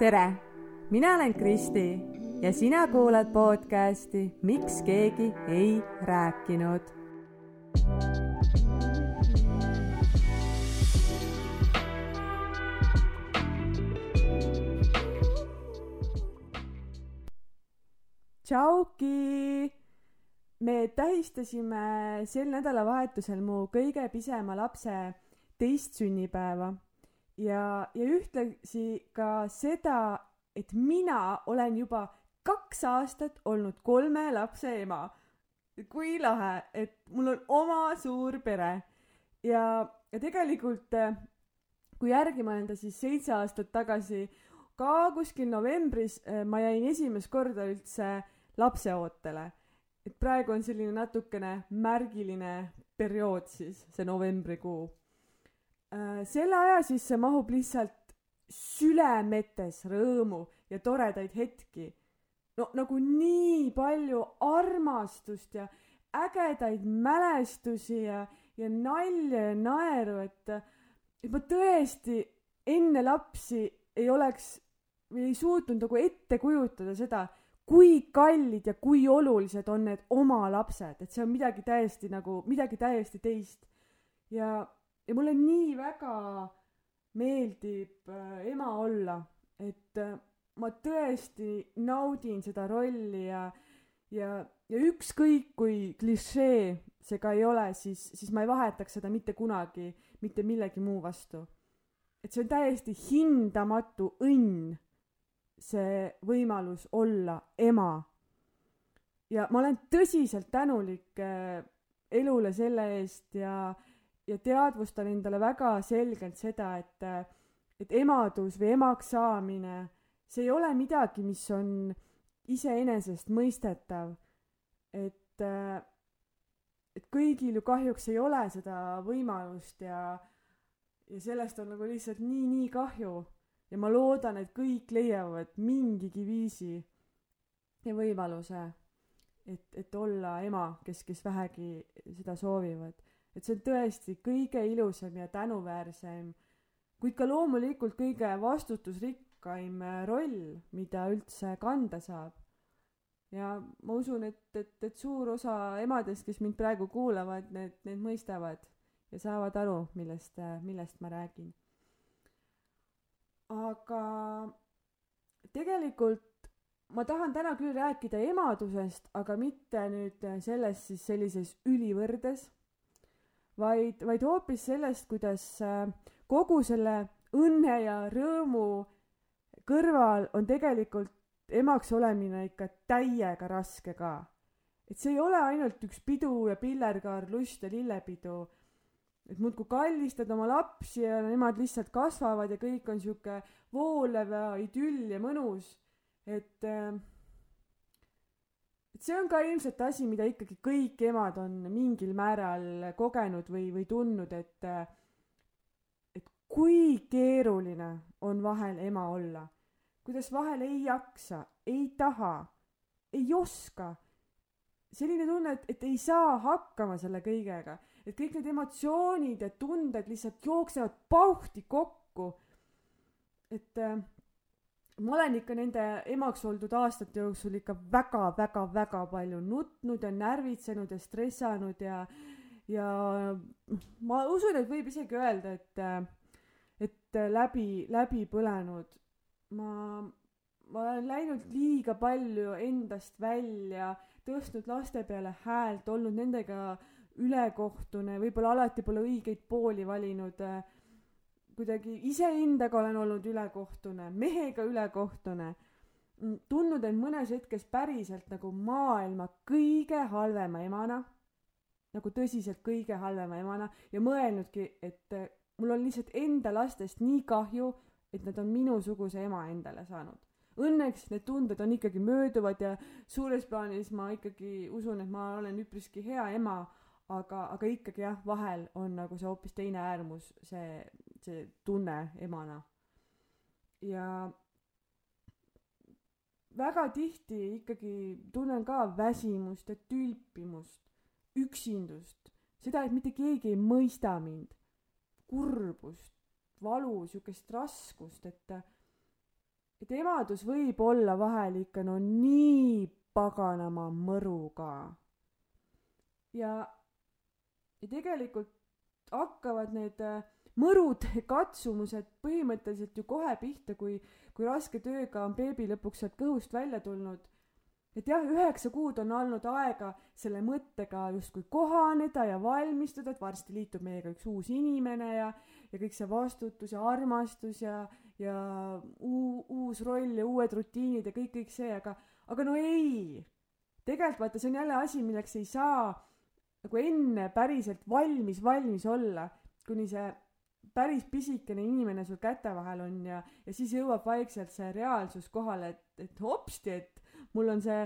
tere, mina olen Kristi ja sina kuulad podcasti Miks keegi ei rääkinud. tšauki! me tähistasime sel nädalavahetusel mu kõige pisema lapse teist sünnipäeva ja, ja ühtlasi ka seda, et mina olen juba kaks aastat olnud kolme lapse ema. kui lahe, et mul on oma suur pere ja, ja tegelikult kui järgi mõelda, siis seitse aastat tagasi ka kuskil novembris ma jäin esimest korda üldse lapseootele. et praegu on selline natukene märgiline periood siis, see novembrikuu selle aja sisse mahub lihtsalt sülemetes rõõmu ja toredaid hetki. no nagu nii palju armastust ja ägedaid mälestusi ja, ja nalja ja naeru, et, et ma tõesti enne lapsi ei oleks või ei suutnud nagu ette kujutada seda, kui kallid ja kui olulised on need oma lapsed, et see on midagi täiesti nagu, midagi täiesti teist. ja ja mulle nii väga meeldib äh, ema olla, et äh, ma tõesti naudin seda rolli ja, ja, ja ükskõik kui klišee see ka ei ole, siis, siis ma ei vahetaks seda mitte kunagi mitte millegi muu vastu. et see on täiesti hindamatu õnn, see võimalus olla ema. ja ma olen tõsiselt tänulik äh, elule selle eest ja äh, ja teadvustan endale väga selgelt seda, et, et emadus või emaks saamine, see ei ole midagi, mis on iseenesestmõistetav. et, et kõigil ju kahjuks ei ole seda võimalust ja, ja sellest on nagu lihtsalt nii-nii kahju. ja ma loodan, et kõik leiavad mingigi viisi ja võimaluse, et, et olla ema, kes, kes vähegi seda soovivad et see on tõesti kõige ilusam ja tänuväärsem, kuid ka loomulikult kõige vastutusrikkaim äh, roll, mida üldse kanda saab. ja ma usun, et, et, et suur osa emadest, kes mind praegu kuulavad, need, need mõistavad ja saavad aru, millest, äh, millest ma räägin. aga tegelikult ma tahan täna küll rääkida emadusest, aga mitte nüüd selles siis sellises ülivõrdes vaid, vaid hoopis sellest, kuidas äh, kogu selle õnne ja rõõmu kõrval on tegelikult emaks olemine ikka täiega raske ka. et see ei ole ainult üks pidu ja pillerkaar, lust ja lillepidu. et muudkui kallistad oma lapsi ja nemad lihtsalt kasvavad ja kõik on sihuke voolev ja idüll ja mõnus. et äh, et see on ka ilmselt asi, mida ikkagi kõik emad on mingil määral kogenud või, või tundnud, et, et kui keeruline on vahel ema olla. kuidas vahel ei jaksa, ei taha, ei oska. selline tunne, et, et ei saa hakkama selle kõigega, et kõik need emotsioonid ja tunded lihtsalt jooksevad pauhti kokku. et ma olen ikka nende emaks oldud aastate jooksul ikka väga-väga-väga palju nutnud ja närvitsenud ja stressanud ja ja ma usun, et võib isegi öelda, et et läbi, läbi põlenud. ma, ma olen läinud liiga palju endast välja, tõstnud laste peale häält, olnud nendega ülekohtune, võib-olla alati pole õigeid pooli valinud äh, kuidagi iseendaga olen olnud ülekohtune, mehega ülekohtune, mm, tundnud end mõnes hetkes päriselt nagu maailma kõige halvema emana, nagu tõsiselt kõige halvema emana ja mõelnudki, et eh, mul on lihtsalt enda lastest nii kahju, et nad on minusuguse ema endale saanud. Õnneks need tunded on ikkagi mööduvad ja suures plaanis ma ikkagi usun, et ma olen üpriski hea ema, aga, aga ikkagi jah, vahel on nagu see hoopis teine äärmus, see see tunne emana. ja väga tihti ikkagi tunnen ka väsimust ja tülpimust, üksindust, seda, et mitte keegi ei mõista mind, kurbust, valu, siukest raskust, et et emadus võib olla vahel ikka no nii paganama mõru ka. ja, ja tegelikult hakkavad need äh, mõrud, katsumused põhimõtteliselt ju kohe pihta, kui, kui raske tööga on beebi lõpuks sealt kõhust välja tulnud. et jah, üheksa kuud on olnud aega selle mõttega justkui kohaneda ja valmistuda, et varsti liitub meiega üks uus inimene ja, ja kõik see vastutus ja armastus ja, ja uu, uus roll ja uued rutiinid ja kõik, kõik see, aga, aga no ei. tegelikult vaata, see on jälle asi, milleks ei saa nagu enne päriselt valmis, valmis olla, kuni see päris pisikene inimene sul käte vahel on ja, ja siis jõuab vaikselt see reaalsus kohale, et, et hopsti, et mul on see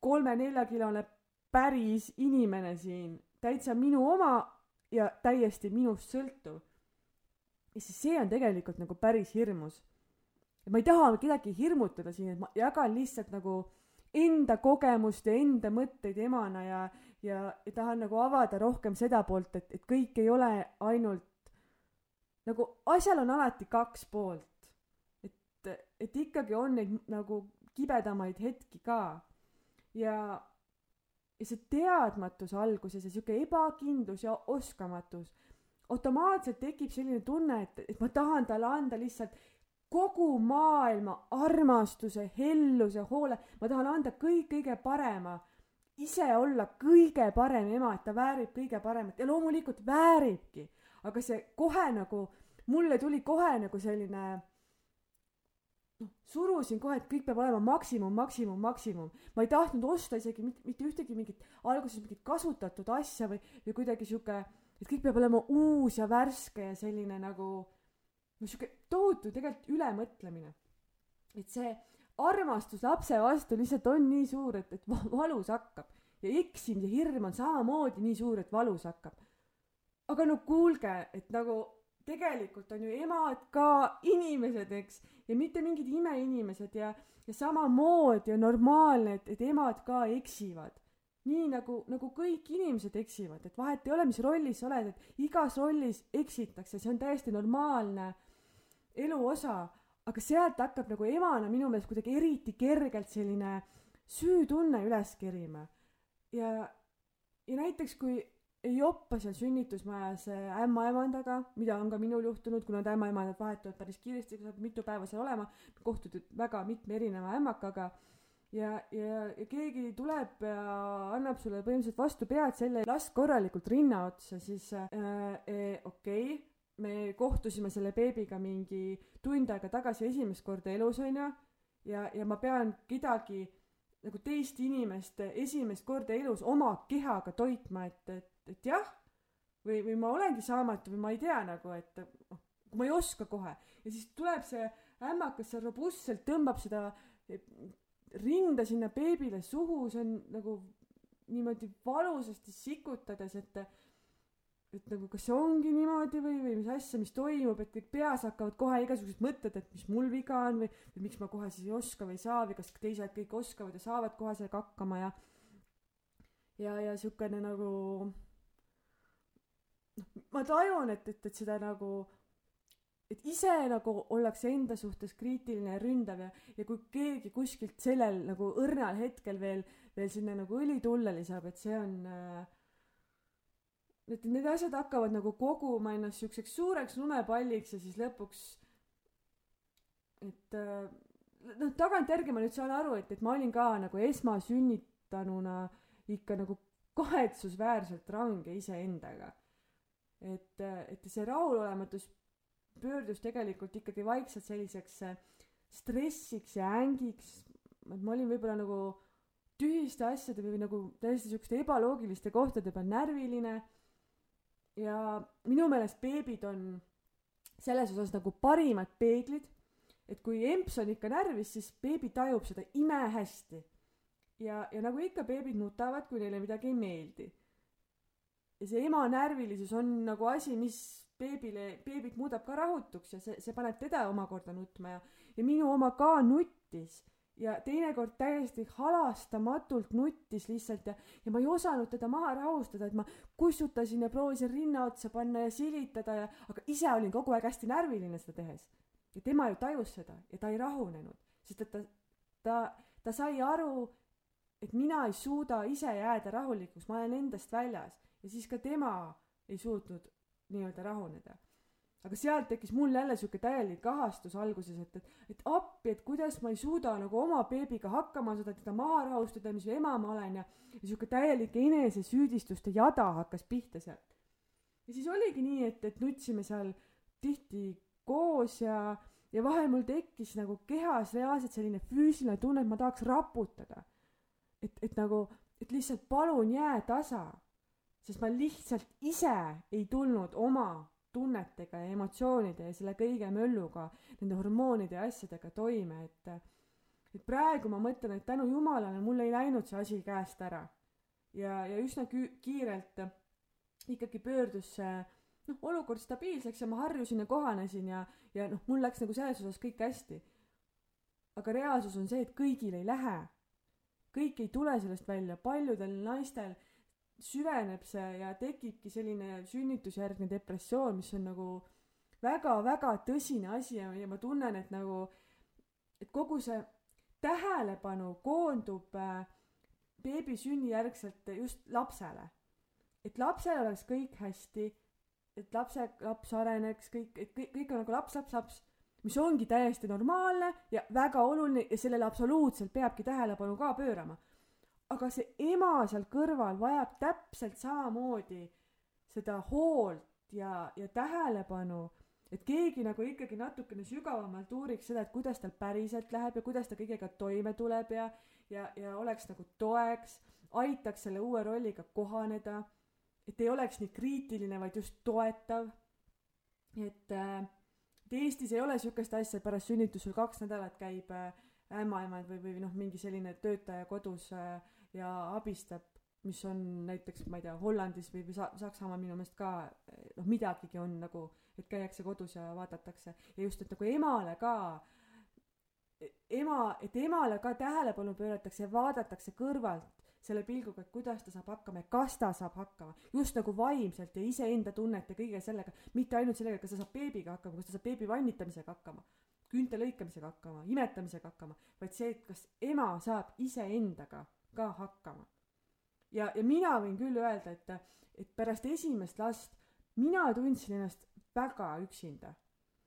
kolme-neljakilone päris inimene siin, täitsa minu oma ja täiesti minust sõltuv. ja siis see on tegelikult nagu päris hirmus. ma ei taha kedagi hirmutada siin, et ma jagan lihtsalt nagu enda kogemust ja enda mõtteid emana ja, ja, ja tahan nagu avada rohkem seda poolt, et, et kõik ei ole ainult nagu asjal on alati kaks poolt. et, et ikkagi on neid nagu kibedamaid hetki ka. ja, ja see teadmatus alguses ja sihuke ebakindlus ja oskamatus, automaatselt tekib selline tunne, et, et ma tahan talle anda lihtsalt kogu maailma armastuse, helluse, hoole, ma tahan anda kõik kõige parema, ise olla kõige parem ema, et ta väärib kõige paremat ja loomulikult vääribki aga see kohe nagu, mulle tuli kohe nagu selline noh, surusin kohe, et kõik peab olema maksimum, maksimum, maksimum. ma ei tahtnud osta isegi mitte, mitte ühtegi mingit, alguses mingit kasutatud asja või, või kuidagi sihuke, et kõik peab olema uus ja värske ja selline nagu, no sihuke tohutu tegelikult ülemõtlemine. et see armastus lapse vastu lihtsalt on nii suur, et, et valus hakkab ja eksimise hirm on samamoodi nii suur, et valus hakkab aga no kuulge, et nagu tegelikult on ju emad ka inimesed, eks, ja mitte mingid imeinimesed ja, ja samamoodi on normaalne, et, et emad ka eksivad. nii nagu, nagu kõik inimesed eksivad, et vahet ei ole, mis rollis sa oled, et igas rollis eksitakse, see on täiesti normaalne elu osa, aga sealt hakkab nagu emana minu meelest kuidagi eriti kergelt selline süütunne üles kerima. ja, ja näiteks kui joppa seal sünnitusmajas ämmaemandaga, mida on ka minul juhtunud, kuna need ämmaemandad vahetuvad päris kiiresti, sa pead mitu päeva seal olema, kohtud väga mitme erineva ämmakaga ja, ja, ja keegi tuleb ja annab sulle põhimõtteliselt vastu pead selle, last korralikult rinna otsa, siis äh, äh, okei. Okay,, me kohtusime selle beebiga mingi tund aega tagasi esimest korda elus, onju, ja, ja ma pean kedagi nagu teist inimest esimest korda elus oma kehaga toitma, et, et et jah, või, või ma olengi saamatu või ma ei tea nagu, et noh, ma ei oska kohe. ja siis tuleb see ämmakas seal robustselt, tõmbab seda rinda sinna beebile suhu, see on nagu niimoodi valusasti sikutades, et et nagu kas see ongi niimoodi või, või mis asja, mis toimub, et kõik peas hakkavad kohe igasugused mõtted, et mis mul viga on või, või miks ma kohe siis ei oska või ei saa või kas teised kõik oskavad ja saavad kohe sellega hakkama ja ja, ja siukene nagu noh, ma tajun, et, et, et seda nagu, et ise nagu ollakse enda suhtes kriitiline ja ründav ja, ja kui keegi kuskilt sellel nagu õrnal hetkel veel, veel sinna nagu õli tulle lisab, et see on äh, et need asjad hakkavad nagu koguma ennast siukseks suureks lumepalliks ja siis lõpuks, et äh, noh, tagantjärgi ma nüüd saan aru, et, et ma olin ka nagu esmasünnitanuna ikka nagu kahetsusväärselt range iseendaga et, et see rahulolematus pöördus tegelikult ikkagi vaikselt selliseks äh, stressiks ja ängiks, et ma olin võib-olla nagu tühiste asjade või nagu täiesti siukeste ebaloogiliste kohtade peal närviline. ja minu meelest beebid on selles osas nagu parimad peeglid, et kui emps on ikka närvis, siis beebi tajub seda imehästi. ja, ja nagu ikka, beebid nutavad, kui neile midagi ei meeldi ja see ema närvilisus on nagu asi, mis beebile, beebit muudab ka rahutuks ja see, see paneb teda omakorda nutma ja, ja minu oma ka nuttis ja teinekord täiesti halastamatult nuttis lihtsalt ja, ja ma ei osanud teda maha rahustada, et ma kussutasin ja proovisin rinna otsa panna ja silitada ja, aga ise olin kogu aeg hästi närviline seda tehes. ja tema ju tajus seda ja ta ei rahunenud, sest et ta, ta, ta sai aru, et mina ei suuda ise jääda rahulikuks, ma olen endast väljas ja siis ka tema ei suutnud nii-öelda rahuneda. aga sealt tekkis mul jälle sihuke täielik ahastus alguses, et, et, et appi, et kuidas ma ei suuda nagu oma beebiga hakkama saada, teda maha rahustada, mis ema ma olen ja, ja sihuke täielik enesesüüdistuste jada hakkas pihta sealt. ja siis oligi nii, et, et nutsime seal tihti koos ja, ja vahel mul tekkis nagu kehas reaalselt selline füüsiline tunne, et ma tahaks raputada. et, et nagu, et lihtsalt palun jää tasa sest ma lihtsalt ise ei tulnud oma tunnetega ja emotsioonide ja selle kõige mölluga, nende hormoonide ja asjadega toime, et et praegu ma mõtlen, et tänu jumalale mul ei läinud see asi käest ära. ja, ja üsna kü-, kiirelt ikkagi pöördus see noh, olukord stabiilseks ja ma harjusin ja kohanesin ja, ja noh, mul läks nagu selles osas kõik hästi. aga reaalsus on see, et kõigil ei lähe. kõik ei tule sellest välja, paljudel naistel süveneb see ja tekibki selline sünnitusjärgne depressioon, mis on nagu väga-väga tõsine asi ja, ja ma tunnen, et nagu, et kogu see tähelepanu koondub äh, beebi sünnijärgselt just lapsele. et lapsel oleks kõik hästi, et lapse, laps areneks, kõik, et kõik, kõik on nagu laps, laps, laps, mis ongi täiesti normaalne ja väga oluline ja sellele absoluutselt peabki tähelepanu ka pöörama aga see ema seal kõrval vajab täpselt samamoodi seda hoolt ja, ja tähelepanu, et keegi nagu ikkagi natukene sügavamalt uuriks seda, et kuidas tal päriselt läheb ja kuidas ta kõigega toime tuleb ja, ja, ja oleks nagu toeks, aitaks selle uue rolliga kohaneda, et ei oleks nii kriitiline, vaid just toetav. et äh, et Eestis ei ole sihukest asja, et pärast sünnitust sul kaks nädalat käib äh, ämmaemand või, või noh, mingi selline töötaja kodus äh, ja abistab, mis on näiteks, ma ei tea, Hollandis või, või Sa-, Saksamaal minu meelest ka noh, midagigi on nagu, et käiakse kodus ja vaadatakse ja just, et nagu emale ka, ema, et emale ka tähelepanu pööratakse ja vaadatakse kõrvalt selle pilguga, et kuidas ta saab hakkama ja kas ta saab hakkama, just nagu vaimselt ja iseenda tunnete kõige sellega, mitte ainult sellega, kas ta saab beebiga hakkama, kas ta saab beebi vannitamisega hakkama, küünte lõikamisega hakkama, imetamisega hakkama, vaid see, et kas ema saab iseendaga ka hakkama. ja, ja mina võin küll öelda, et, et pärast esimest last mina tundsin ennast väga üksinda.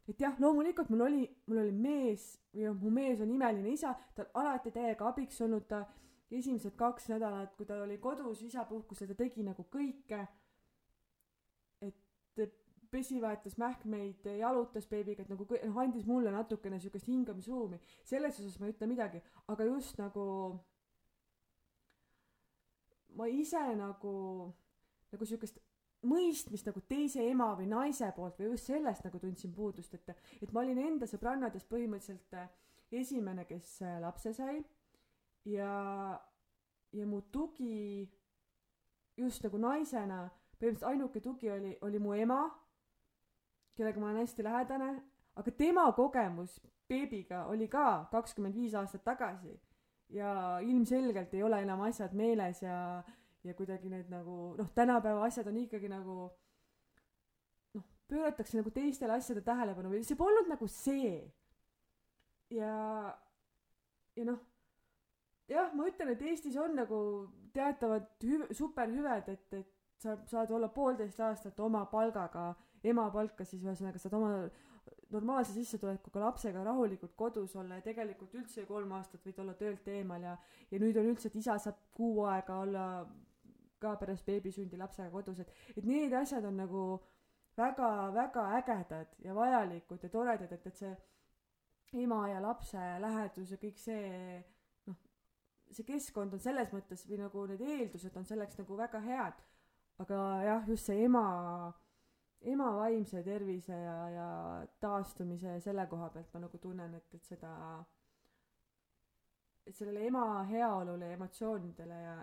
et jah, loomulikult mul oli, mul oli mees või noh, mu mees on imeline isa, ta on alati täiega abiks olnud, ta esimesed kaks nädalat, kui ta oli kodus isapuhkusel, ta tegi nagu kõike. et pesi, vahetas mähkmeid, jalutas beebiga, et nagu noh, andis mulle natukene siukest hingamisruumi. selles osas ma ei ütle midagi, aga just nagu ma ise nagu, nagu siukest mõistmist nagu teise ema või naise poolt või just sellest nagu tundsin puudust, et, et ma olin enda sõbrannadest põhimõtteliselt äh, esimene, kes äh, lapse sai. Ja, ja mu tugi just nagu naisena, põhimõtteliselt ainuke tugi oli, oli mu ema, kellega ma olen hästi lähedane, aga tema kogemus beebiga oli ka kakskümmend viis aastat tagasi ja ilmselgelt ei ole enam asjad meeles ja, ja kuidagi need nagu noh, tänapäeva asjad on ikkagi nagu noh, pööratakse nagu teistele asjadele tähelepanu või see polnud nagu see. ja, ja noh, jah, ma ütlen, et Eestis on nagu teatavad hüv-, superhüved, et, et sa saad olla poolteist aastat oma palgaga, ema palka siis ühesõnaga saad oma normaalse sissetulekuga lapsega rahulikult kodus olla ja tegelikult üldse kolm aastat võid olla töölt eemal ja, ja nüüd on üldse, et isa saab kuu aega olla ka pärast beebisündi lapsega kodus, et, et need asjad on nagu väga-väga ägedad ja vajalikud ja toredad, et, et see ema ja lapse lähedus ja kõik see noh, see keskkond on selles mõttes või nagu need eeldused on selleks nagu väga head. aga jah, just see ema ema vaimse tervise ja, ja taastumise selle koha pealt ma nagu tunnen, et, et seda, et sellele ema heaolule ja emotsioonidele ja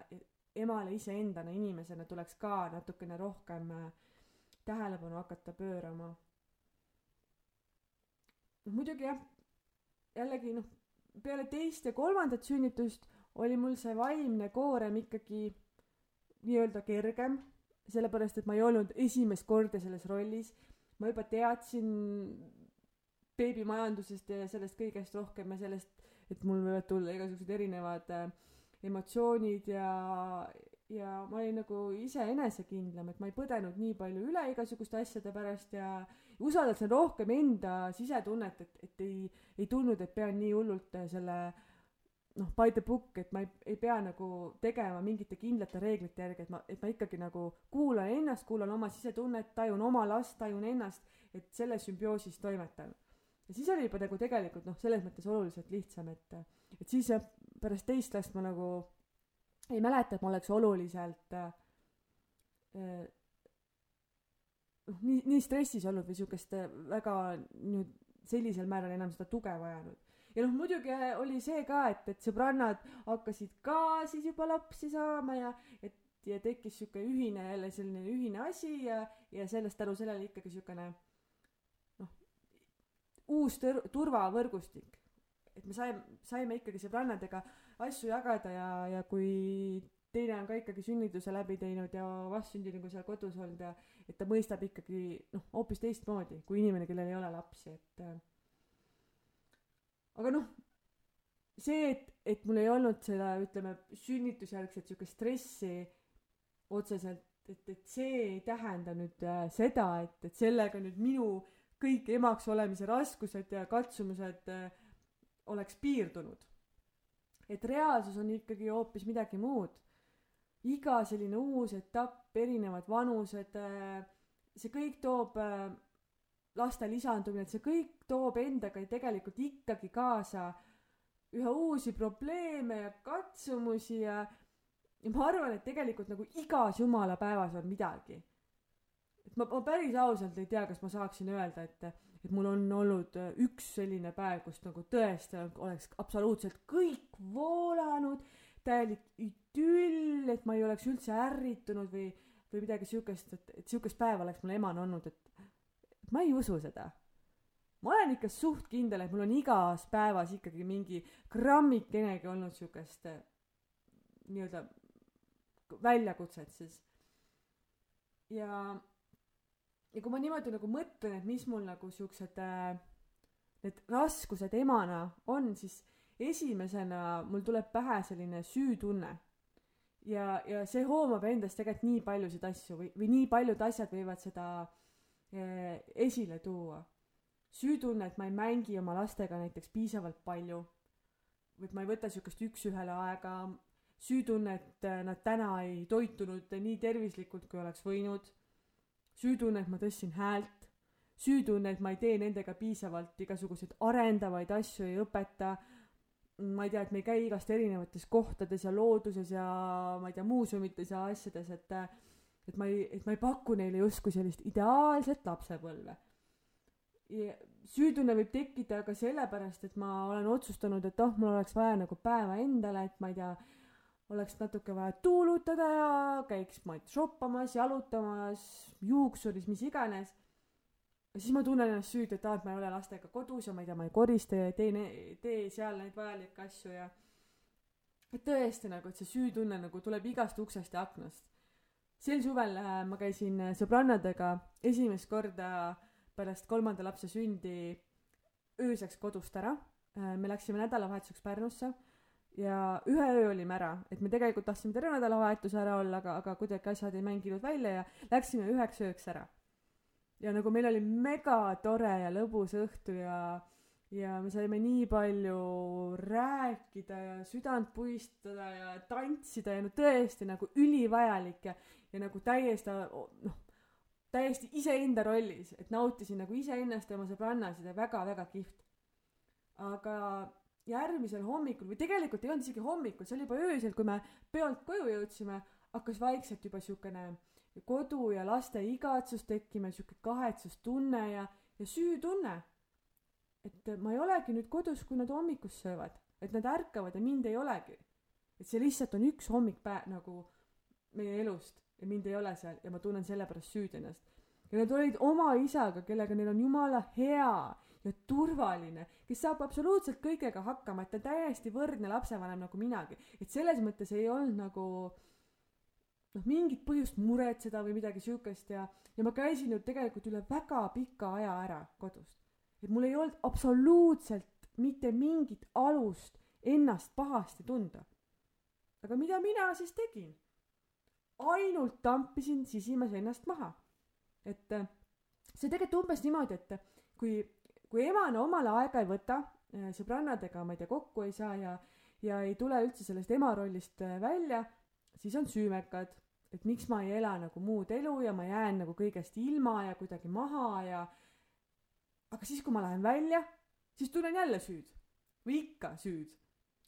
emale iseendana inimesena tuleks ka natukene rohkem äh, tähelepanu hakata pöörama. noh, muidugi jah, jällegi noh, peale teist ja kolmandat sünnitust oli mul see vaimne koorem ikkagi nii-öelda kergem sellepärast et ma ei olnud esimest korda selles rollis. ma juba teadsin beebimajandusest ja sellest kõigest rohkem ja sellest, et mul võivad tulla igasugused erinevad äh, emotsioonid ja, ja ma olin nagu ise enesekindlam, et ma ei põdenud nii palju üle igasuguste asjade pärast ja usaldasin rohkem enda sisetunnet, et, et ei, ei tundnud, et pean nii hullult selle noh, by the book, et ma ei, ei pea nagu tegema mingite kindlate reeglite järgi, et ma, et ma ikkagi nagu kuulan ennast, kuulan oma sisetunnet, tajun oma last, tajun ennast, et selles sümbioosis toimetan. ja siis oli juba nagu tegelikult noh, selles mõttes oluliselt lihtsam, et, et siis jah, pärast teist last ma nagu ei mäleta, et ma oleks oluliselt äh, noh, nii, nii stressis olnud või siukest väga nüüd sellisel määral enam seda tuge vajanud ja noh, muidugi oli see ka, et, et sõbrannad hakkasid ka siis juba lapsi saama ja et ja tekkis sihuke ühine jälle selline ühine asi ja, ja sellest tänu sellele ikkagi siukene noh, uus tör-, turvavõrgustik. et me saime, saime ikkagi sõbrannadega asju jagada ja, ja kui teine on ka ikkagi sünnituse läbi teinud ja vastsündinguga seal kodus olnud ja et ta mõistab ikkagi noh, hoopis teistmoodi kui inimene, kellel ei ole lapsi, et aga noh, see, et, et mul ei olnud seda, ütleme, sünnitusjärgset siukest stressi otseselt, et, et see ei tähenda nüüd äh, seda, et, et sellega nüüd minu kõik emaks olemise raskused ja katsumused äh, oleks piirdunud. et reaalsus on ikkagi hoopis midagi muud. iga selline uus etapp, erinevad vanused äh,, see kõik toob äh, laste lisandumine, et see kõik toob endaga tegelikult ikkagi kaasa üha uusi probleeme ja katsumusi ja, ja ma arvan, et tegelikult nagu igas jumala päevas on midagi. et ma, ma päris ausalt ei tea, kas ma saaksin öelda, et, et mul on olnud üks selline päev, kus nagu tõesti oleks absoluutselt kõik voolanud, täielik idüll, et ma ei oleks üldse ärritunud või, või midagi siukest, et, et siukest päeva oleks mul emana olnud, et ma ei usu seda. ma olen ikka suht kindel, et mul on igas päevas ikkagi mingi grammikenegi olnud siukest eh, nii-öelda väljakutset siis. ja, ja kui ma niimoodi nagu mõtlen, et mis mul nagu siuksed äh, need raskused emana on, siis esimesena mul tuleb pähe selline süütunne. ja, ja see hoomab endas tegelikult nii paljusid asju või, või nii paljud asjad võivad seda äh, esile tuua. süütunne, et ma ei mängi oma lastega näiteks piisavalt palju. Või et ma ei võta siukest üks-ühele aega, süütunne, et eh, nad täna ei toitunud nii tervislikult, kui oleks võinud, süütunne, et ma tõstsin häält, süütunne, et ma ei tee nendega piisavalt igasuguseid arendavaid asju, ei õpeta, ma ei tea, et me ei käi igast erinevates kohtades ja looduses ja ma ei tea, muuseumites ja asjades, et et ma ei, et ma ei paku neile justkui sellist ideaalset lapsepõlve. süütunne võib tekkida ka sellepärast, et ma olen otsustanud, et oh, mul oleks vaja nagu päeva endale, et ma ei tea, oleks natuke vaja tuulutada ja käiks, ma shoppamas, jalutamas, juuksuris, mis iganes. ja siis ma tunnen ennast süüdi, et aa, et ma ei ole lastega kodus ja ma ei tea, ma ei korista ja ei tee, tee seal neid vajalikke asju ja et tõesti nagu, et see süütunne nagu tuleb igast uksest ja aknast sel suvel äh, ma käisin äh, sõbrannadega esimest korda pärast kolmanda lapse sündi ööseks kodust ära. Äh, me läksime nädalavahetuseks Pärnusse ja ühe öö olime ära, et me tegelikult tahtsime terve nädalavahetuse ära olla, aga, aga kuidagi asjad ei mänginud välja ja läksime üheks ööks ära. ja nagu meil oli mega tore ja lõbus õhtu ja ja me saime nii palju rääkida ja südant puistada ja tantsida ja no tõesti nagu ülivajalik ja, ja nagu täiesti noh, täiesti iseenda rollis, et nautisin nagu iseennast ja oma sõbrannasid ja väga-väga kihvt. aga järgmisel hommikul või tegelikult ei olnud isegi hommikul, see oli juba öösel, kui me peolt koju jõudsime, hakkas vaikselt juba siukene kodu ja laste igatsus tekkima, siuke kahetsustunne ja, ja süütunne et ma ei olegi nüüd kodus, kui nad hommikust söövad, et nad ärkavad ja mind ei olegi. et see lihtsalt on üks hommikpäev nagu meie elust ja mind ei ole seal ja ma tunnen selle pärast süüd ennast. ja nad olid oma isaga, kellega neil on jumala hea ja turvaline, kes saab absoluutselt kõigega hakkama, et ta täiesti võrdne lapsevanem nagu minagi, et selles mõttes ei olnud nagu noh, mingit põhjust muretseda või midagi siukest ja, ja ma käisin ju tegelikult üle väga pika aja ära kodust et mul ei olnud absoluutselt mitte mingit alust ennast pahasti tunda. aga mida mina siis tegin? ainult tampisin sisimas ennast maha. et äh, see tegelikult umbes niimoodi, et kui, kui emane omale aega ei võta, äh, sõbrannadega, ma ei tea, kokku ei saa ja, ja ei tule üldse sellest ema rollist äh, välja, siis on süümekad, et miks ma ei ela nagu muud elu ja ma jään nagu kõigest ilma ja kuidagi maha ja aga siis, kui ma lähen välja, siis tunnen jälle süüd või ikka süüd.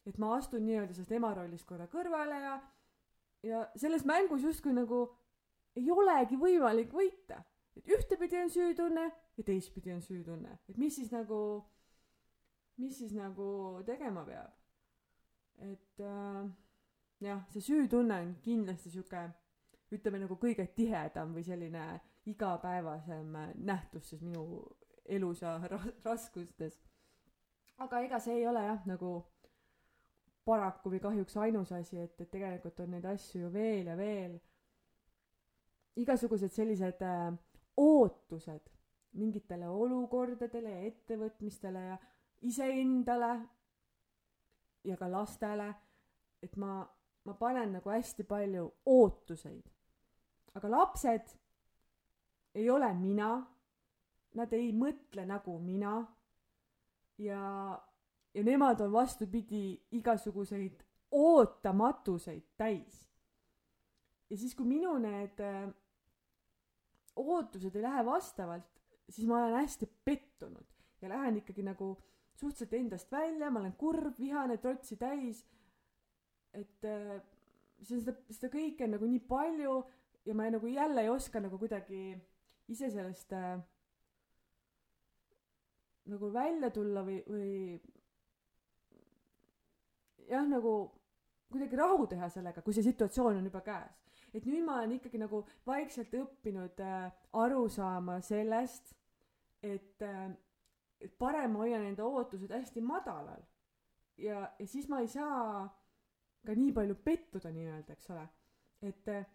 et ma astun nii-öelda sellest ema rollist korra kõrvale ja ja selles mängus justkui nagu ei olegi võimalik võita. et ühtepidi on süütunne ja teistpidi on süütunne, et mis siis nagu, mis siis nagu tegema peab. et äh, jah, see süütunne on kindlasti sihuke, ütleme nagu kõige tihedam või selline igapäevasem nähtus siis minu elus ja raskustes. aga ega see ei ole jah, nagu paraku või kahjuks ainus asi, et, et tegelikult on neid asju ju veel ja veel. igasugused sellised äh, ootused mingitele olukordadele ja ettevõtmistele ja iseendale ja ka lastele, et ma, ma panen nagu hästi palju ootuseid. aga lapsed ei ole mina, nad ei mõtle nagu mina ja ja nemad on vastupidi igasuguseid ootamatuseid täis. ja siis, kui minu need äh, ootused ei lähe vastavalt, siis ma olen hästi pettunud ja lähen ikkagi nagu suhteliselt endast välja, ma olen kurb, vihane, trotsi täis. et äh, see, seda, seda kõike on nagu nii palju ja ma nagu jälle ei oska nagu kuidagi ise sellest äh, nagu välja tulla või, või jah, nagu kuidagi rahu teha sellega, kui see situatsioon on juba käes. et nüüd ma olen ikkagi nagu vaikselt õppinud äh, aru saama sellest, et äh,, et parem hoian enda ootused hästi madalal. ja, ja siis ma ei saa ka nii palju pettuda nii-öelda, eks ole. et, äh,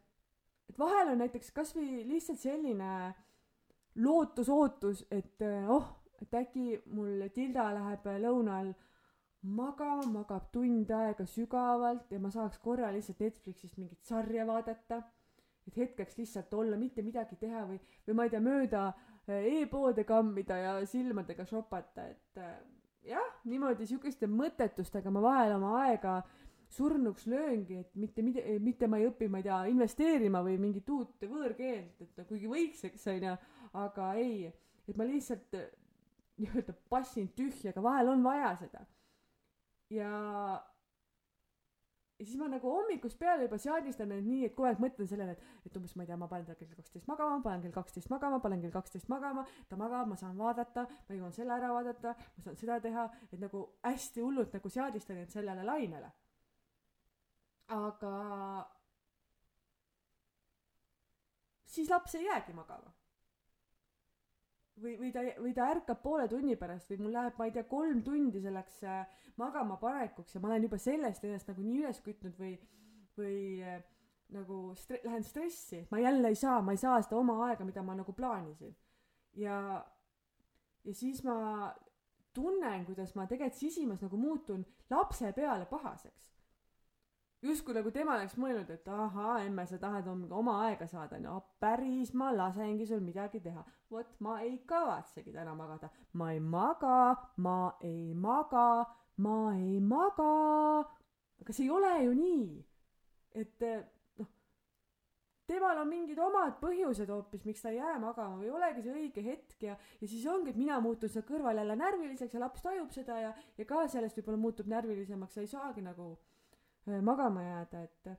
et vahel on näiteks kasvõi lihtsalt selline lootus-ootus, et äh, oh, et äkki mul Tilda läheb lõunal. Magama, magab tund aega sügavalt ja ma saaks korra lihtsalt Netflixist mingit sarja vaadata. et hetkeks lihtsalt olla, mitte midagi teha või, või ma ei tea, mööda äh, e-poode kammida ja silmadega shopata, et äh, jah, niimoodi sihukeste mõttetustega ma vahel oma aega surnuks lööngi, et mitte, mitte, mitte ma ei õpi, ma ei tea, investeerima või mingit uut võõrkeelt, et kuigi võiks, eks onju, aga ei, et ma lihtsalt nii-öelda passin tühja, aga vahel on vaja seda ja ja siis ma nagu hommikust peale juba seadistan end nii, et kogu aeg mõtlen sellele, et, et umbes ma ei tea, ma panen ta kell kaksteist magama, panen kell kaksteist magama, panen kell kaksteist magama, ta magab, ma saan vaadata, ma jõuan selle ära vaadata, ma saan seda teha, et nagu hästi hullult nagu seadistan end sellele lainele. aga siis laps ei jäägi magama või, või ta, või ta ärkab poole tunni pärast või mul läheb, ma ei tea, kolm tundi selleks äh, magama panekuks ja ma olen juba sellest ennast nagu nii üles kütnud või, või äh, nagu stre-, lähen stressi, ma jälle ei saa, ma ei saa seda oma aega, mida ma nagu plaanisin. ja, ja siis ma tunnen, kuidas ma tegelikult sisimas nagu muutun lapse peale pahaseks justkui nagu tema oleks mõelnud, et ahaa, emme, sa tahad oma aega saada, no päris, ma lasengi sul midagi teha. vot ma ei kavatsegi täna magada, ma ei maga, ma ei maga, ma ei maga. aga see ei ole ju nii. et noh, temal on mingid omad põhjused hoopis, miks ta ei jää magama või ei olegi see õige hetk ja, ja siis ongi, et mina muutun seal kõrval jälle närviliseks ja laps tajub seda ja, ja ka sellest võib-olla muutub närvilisemaks ja ei saagi nagu magama jääda, et,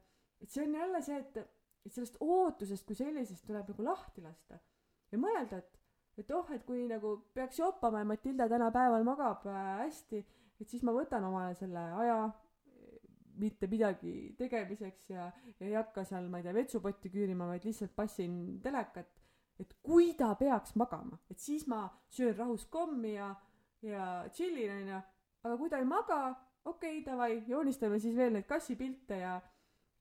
et see on jälle see, et, et sellest ootusest kui sellisest tuleb nagu lahti lasta ja mõelda, et, et oh, et kui nagu peaks joppama ja Matilda täna päeval magab äh, hästi, et siis ma võtan omale selle aja mitte midagi tegemiseks ja, ja ei hakka seal, ma ei tea, vetsupotti küürima, vaid lihtsalt passin telekat. et kui ta peaks magama, et siis ma söön rahus kommi ja, ja tšillin onju, aga kui ta ei maga, okei okay,, davai, joonistame siis veel neid kassipilte ja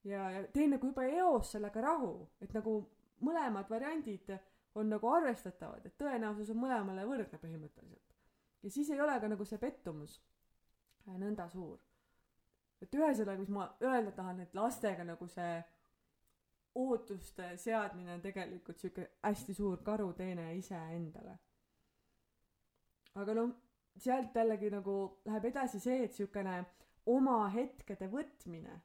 ja, ja teen nagu juba eos sellega rahu, et nagu mõlemad variandid on nagu arvestatavad, et tõenäosus on mõlemale võrdne põhimõtteliselt. ja siis ei ole ka nagu see pettumus nõnda suur. et ühesõnaga, mis ma öelda tahan, et lastega nagu see ootuste seadmine on tegelikult sihuke hästi suur karuteene iseendale. aga noh, sealt jällegi nagu läheb edasi see, et siukene oma hetkede võtmine,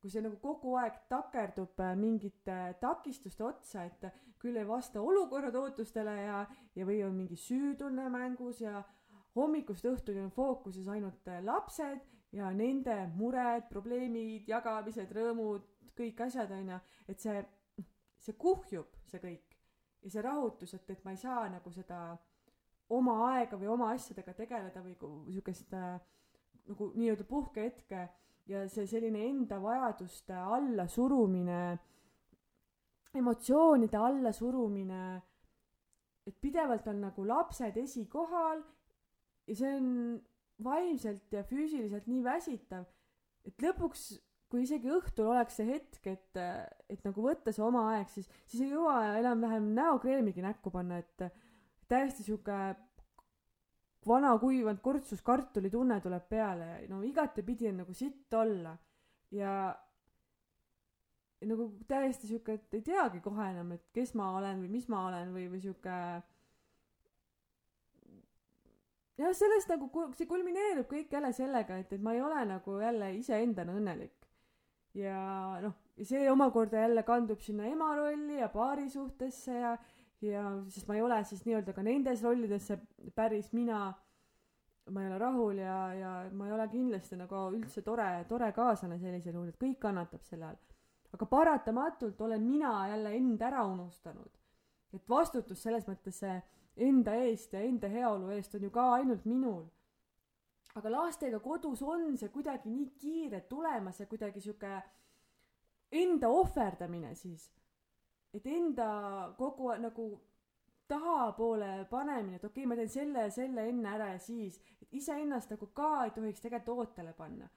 kui see nagu kogu aeg takerdub äh, mingite takistuste otsa, et küll ei vasta olukorrad ootustele ja, ja või on mingi süütunne mängus ja hommikust õhtuni on fookuses ainult äh, lapsed ja nende mured, probleemid, jagamised, rõõmud, kõik asjad onju, et see, see kuhjub, see kõik. ja see rahutus, et, et ma ei saa nagu seda oma aega või oma asjadega tegeleda või siukest äh, nagu nii-öelda puhkehetke ja see selline enda vajaduste allasurumine, emotsioonide allasurumine, et pidevalt on nagu lapsed esikohal ja see on vaimselt ja füüsiliselt nii väsitav, et lõpuks, kui isegi õhtul oleks see hetk, et, et nagu võtta see oma aeg, siis, siis ei jõua enam-vähem näokreemigi näkku panna, et täiesti sihuke vana kuivanud kortsuskartuli tunne tuleb peale ja no igatepidi on nagu sitt olla ja, ja nagu täiesti sihuke, et ei teagi kohe enam, et kes ma olen või mis ma olen või, või sihuke jah, sellest nagu, see kulmineerub kõik jälle sellega, et, et ma ei ole nagu jälle iseendana õnnelik. ja noh, see omakorda jälle kandub sinna ema rolli ja paari suhtesse ja, ja sest ma ei ole siis nii-öelda ka nendes rollidesse päris mina. ma ei ole rahul ja, ja ma ei ole kindlasti nagu üldse tore, tore kaaslane sellisel juhul, et kõik kannatab selle all. aga paratamatult olen mina jälle end ära unustanud. et vastutus selles mõttes enda eest ja enda heaolu eest on ju ka ainult minul. aga lastega kodus on see kuidagi nii kiire tulemas ja kuidagi sihuke enda ohverdamine siis. Et enda kogu nagu tahapoole panemine, et okei okay,, ma teen selle ja selle enne ära ja siis, et iseennast nagu ka ei tohiks tegelikult ootele panna.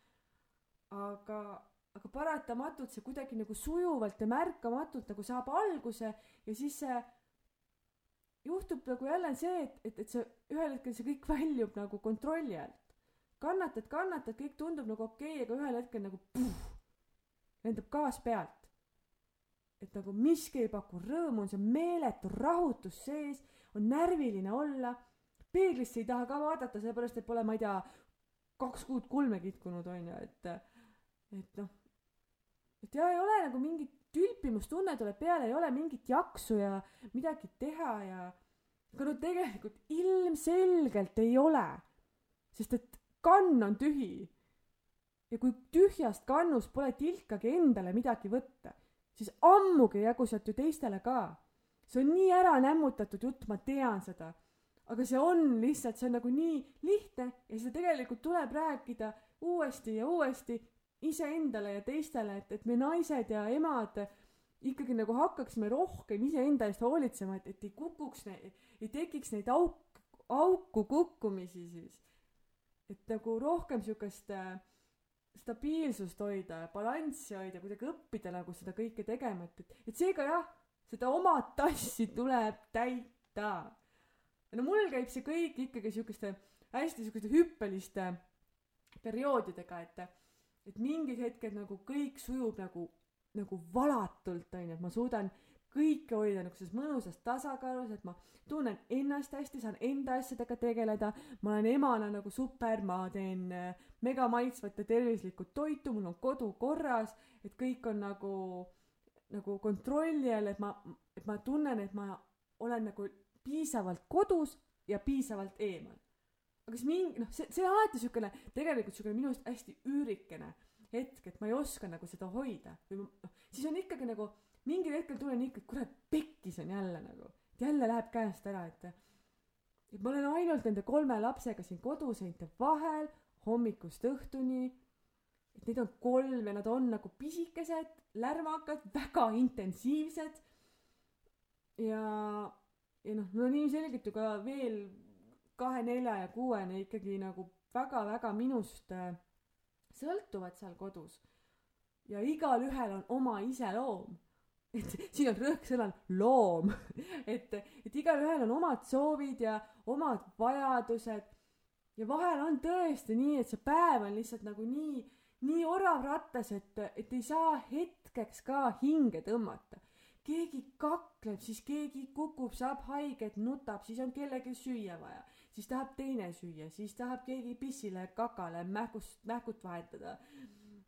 aga, aga paratamatult see kuidagi nagu sujuvalt ja märkamatult nagu saab alguse ja siis see juhtub nagu jälle see, et, et, et see ühel hetkel see kõik väljub nagu kontrolli alt. kannatad, kannatad, kõik tundub nagu okei okay,, aga ühel hetkel nagu puh, lendab gaas pealt. Et nagu miski ei paku rõõmu, on see meeletu rahutus sees, on närviline olla, peeglisse ei taha ka vaadata, sellepärast et pole, ma ei tea, kaks kuud kulme kitkunud onju, et, et noh, et ja ei ole nagu mingit tülpimustunne tuleb peale, ei ole mingit jaksu ja midagi teha ja aga no tegelikult ilmselgelt ei ole. sest et kann on tühi. ja kui tühjast kannust pole tilkagi endale midagi võtta, siis ammugi jagu sealt ju teistele ka. see on nii ära nämmutatud jutt, ma tean seda. aga see on lihtsalt, see on nagu nii lihtne ja seda tegelikult tuleb rääkida uuesti ja uuesti iseendale ja teistele, et, et me naised ja emad ikkagi nagu hakkaksime rohkem iseenda eest hoolitsema, et, et ei kukuks, ei tekiks neid auk, auku kukkumisi siis. et nagu rohkem siukest äh, stabiilsust hoida, balanssi hoida, kuidagi õppida nagu seda kõike tegema, et, et, et seega jah, seda oma tassi tuleb täita. no mul käib see kõik ikkagi siukeste hästi siukeste hüppeliste perioodidega, et et mingid hetked nagu kõik sujub nagu, nagu valatult, onju, et ma suudan kõike hoida nagu selles mõnusas tasakaalus, et ma tunnen ennast hästi, saan enda asjadega tegeleda, ma olen emana nagu super, ma teen äh, mega maitsvat ja tervislikku toitu, mul on kodu korras, et kõik on nagu, nagu kontrolli all, et ma, et ma tunnen, et ma olen nagu piisavalt kodus ja piisavalt eemal. Aga siis mingi noh, see, see on alati siukene tegelikult siukene minu arust hästi üürikene hetk, et ma ei oska nagu seda hoida. Või noh, siis on ikkagi nagu mingil hetkel tunnen ikka, et kurat, pekkis on jälle nagu, jälle läheb käest ära, et et ma olen ainult nende kolme lapsega siin koduseinte vahel hommikust õhtuni. et neid on kolm ja nad on nagu pisikesed, lärmakad, väga intensiivsed. ja, ja noh, no ilmselgelt ju ka veel kahe, nelja ja kuuene ikkagi nagu väga-väga minust äh, sõltuvad seal kodus. ja igalühel on oma iseloom, et siin on rõhk sõnal loom. Et, et igalühel on omad soovid ja omad vajadused. Ja vahel on tõesti nii, et see päev on lihtsalt nagu nii, nii orav rattas, et, et ei saa hetkeks ka hinge tõmmata. keegi kakleb, siis keegi kukub, saab haiget, nutab, siis on kellelgi süüa vaja, siis tahab teine süüa, siis tahab keegi pissile, kakale, mähkust, mähkut vahetada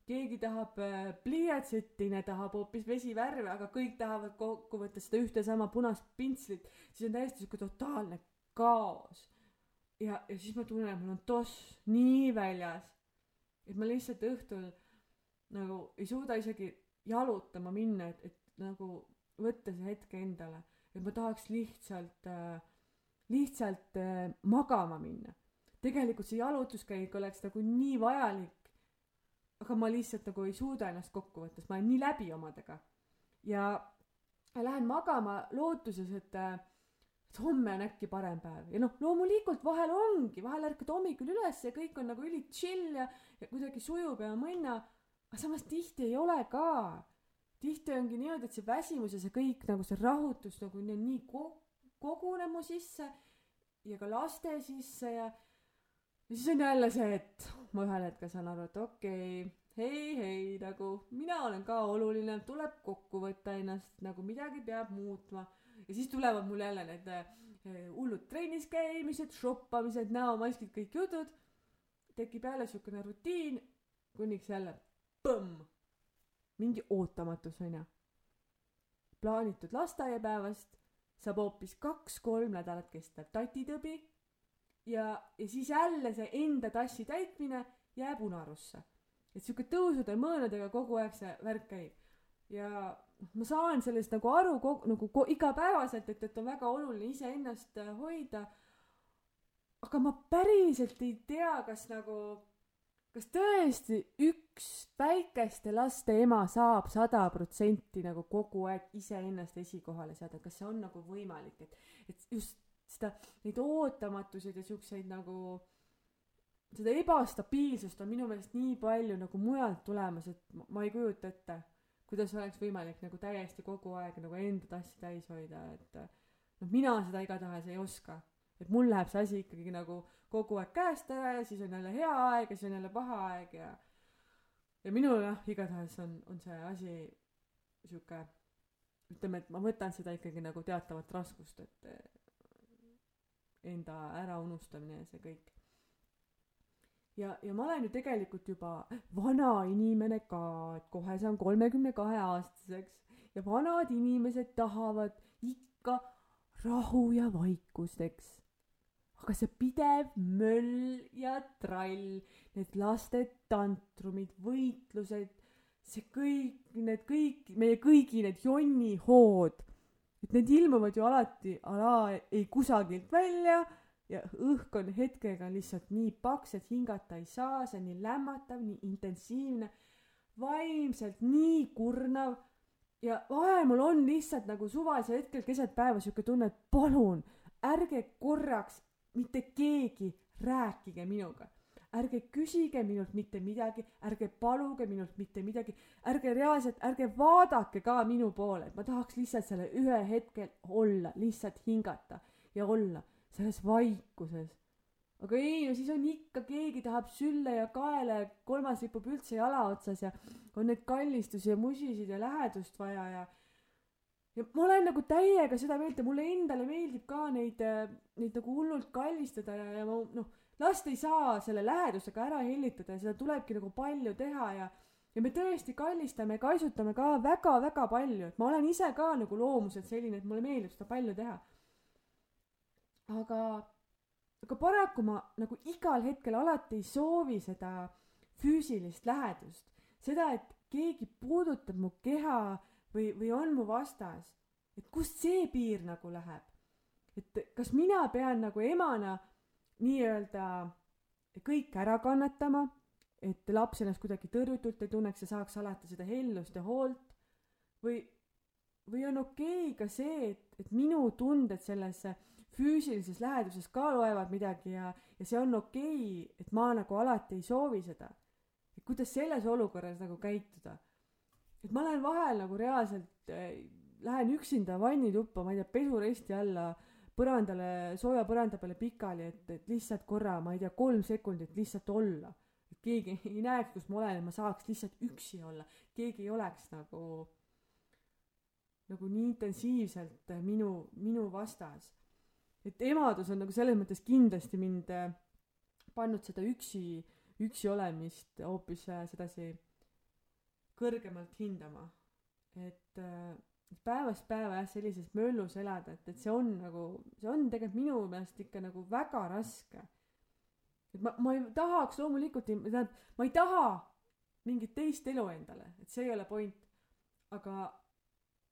keegi tahab äh, pliiatsit, teine tahab hoopis vesivärve, aga kõik tahavad kokkuvõttes seda ühte sama punast pintslit, siis on täiesti sihuke totaalne kaos. ja, ja siis ma tunnen, et mul on toss nii väljas, et ma lihtsalt õhtul nagu ei suuda isegi jalutama minna, et, et nagu võtta see hetk endale, et ma tahaks lihtsalt äh,, lihtsalt äh, magama minna. tegelikult see jalutuskäik oleks nagu nii vajalik aga ma lihtsalt nagu ei suuda ennast kokku võtta, sest ma olen nii läbi omadega. ja lähen magama lootuses, et, et homme on äkki parem päev ja noh, loomulikult vahel ongi, vahel ärkad hommikul üles ja kõik on nagu üli chill ja, ja kuidagi sujub ja mõnna, aga samas tihti ei ole ka. tihti ongi niimoodi, et see väsimus ja see kõik nagu see rahutus nagu nii, nii ko-, koguneb mu sisse ja ka laste sisse ja ja siis on jälle see, et ma ühel hetkel saan aru, et okei okay,, hei, hei, nagu mina olen ka oluline, tuleb kokku võtta ennast, nagu midagi peab muutma. ja siis tulevad mul jälle need eh, hullud trennis käimised, shoppamised, näomaskid, kõik jutud. tekib jälle siukene rutiin, kuniks jälle põmm, mingi ootamatus onju. plaanitud lasteaiapäevast saab hoopis kaks-kolm nädalat kestev tatitõbi ja, ja siis jälle see enda tassi täitmine jääb unarusse. et sihuke tõusude mõõnadega kogu aeg see värk käib. ja noh, ma saan sellest nagu aru kogu, nagu ko, igapäevaselt, et, et on väga oluline iseennast äh, hoida. aga ma päriselt ei tea, kas nagu, kas tõesti üks väikeste laste ema saab sada protsenti nagu kogu aeg iseennast esikohale seada, kas see on nagu võimalik, et, et just seda, neid ootamatuseid ja siukseid nagu, seda ebastabiilsust on minu meelest nii palju nagu mujalt tulemas, et ma, ma ei kujuta ette, kuidas oleks võimalik nagu täiesti kogu aeg nagu enda tassi täis hoida, et noh, mina seda igatahes ei oska. et mul läheb see asi ikkagi nagu kogu aeg käest ära ja siis on jälle hea aeg ja siis on jälle paha aeg ja ja minul jah, igatahes on, on see asi sihuke ütleme, et ma võtan seda ikkagi nagu teatavat raskust, et enda äraunustamine ja see kõik. ja, ja ma olen ju tegelikult juba vana inimene ka, et kohe saan kolmekümne kahe aastaseks ja vanad inimesed tahavad ikka rahu ja vaikust, eks. aga see pidev möll ja trall, need laste tantrumid, võitlused, see kõik, need kõik, meie kõigi need jonnihood et need ilmuvad ju alati ala ei kusagilt välja ja õhk on hetkega lihtsalt nii paks, et hingata ei saa, see on nii lämmatav, nii intensiivne, vaimselt nii kurnav. Ja vahel mul on lihtsalt nagu suvalisel hetkel keset päeva siuke tunne, et palun ärge korraks mitte keegi rääkige minuga ärge küsige minult mitte midagi, ärge paluge minult mitte midagi, ärge reaalselt, ärge vaadake ka minu poole, et ma tahaks lihtsalt selle ühe hetkel olla, lihtsalt hingata ja olla selles vaikuses. aga ei, no siis on ikka keegi tahab sülle ja kaela ja kolmas ripub üldse jala otsas ja on neid kallistusi ja musisid ja lähedust vaja ja ja ma olen nagu täiega seda meelt ja mulle endale meeldib ka neid, neid nagu hullult kallistada ja, ja ma noh last ei saa selle lähedusega ära hellitada ja seda tulebki nagu palju teha ja ja me tõesti kallistame ja kaisutame ka väga-väga palju, et ma olen ise ka nagu loomuselt selline, et mulle meeldib seda palju teha. aga, aga paraku ma nagu igal hetkel alati ei soovi seda füüsilist lähedust, seda, et keegi puudutab mu keha või, või on mu vastas, et kust see piir nagu läheb. et kas mina pean nagu emana nii-öelda kõik ära kannatama, et laps ennast kuidagi tõrjutult ei tunneks ja saaks alati seda hellust ja hoolt või, või on okei okay ka see, et, et minu tunded selles füüsilises läheduses ka loevad midagi ja, ja see on okei okay,, et ma nagu alati ei soovi seda. et kuidas selles olukorras nagu käituda. et ma lähen vahel nagu reaalselt äh, lähen üksinda vannituppa ma ei tea pesuresti alla põrandale sooja põranda peale pikali et et lihtsalt korra ma ei tea kolm sekundit lihtsalt olla. Et keegi ei näeks kus ma olen et ma saaks lihtsalt üksi olla. Keegi ei oleks nagu nagu nii intensiivselt minu minu vastas. Et emadus on nagu selles mõttes kindlasti mind äh, pannud seda üksi üksi olemist hoopis äh, sedasi kõrgemalt hindama. Et äh, päevast päeva jah sellises möllus elada et et see on nagu see on tegelikult minu meelest ikka nagu väga raske. Et ma ma ei tahaks loomulikult tähendab ma ei taha mingit teist elu endale et see ei ole point. Aga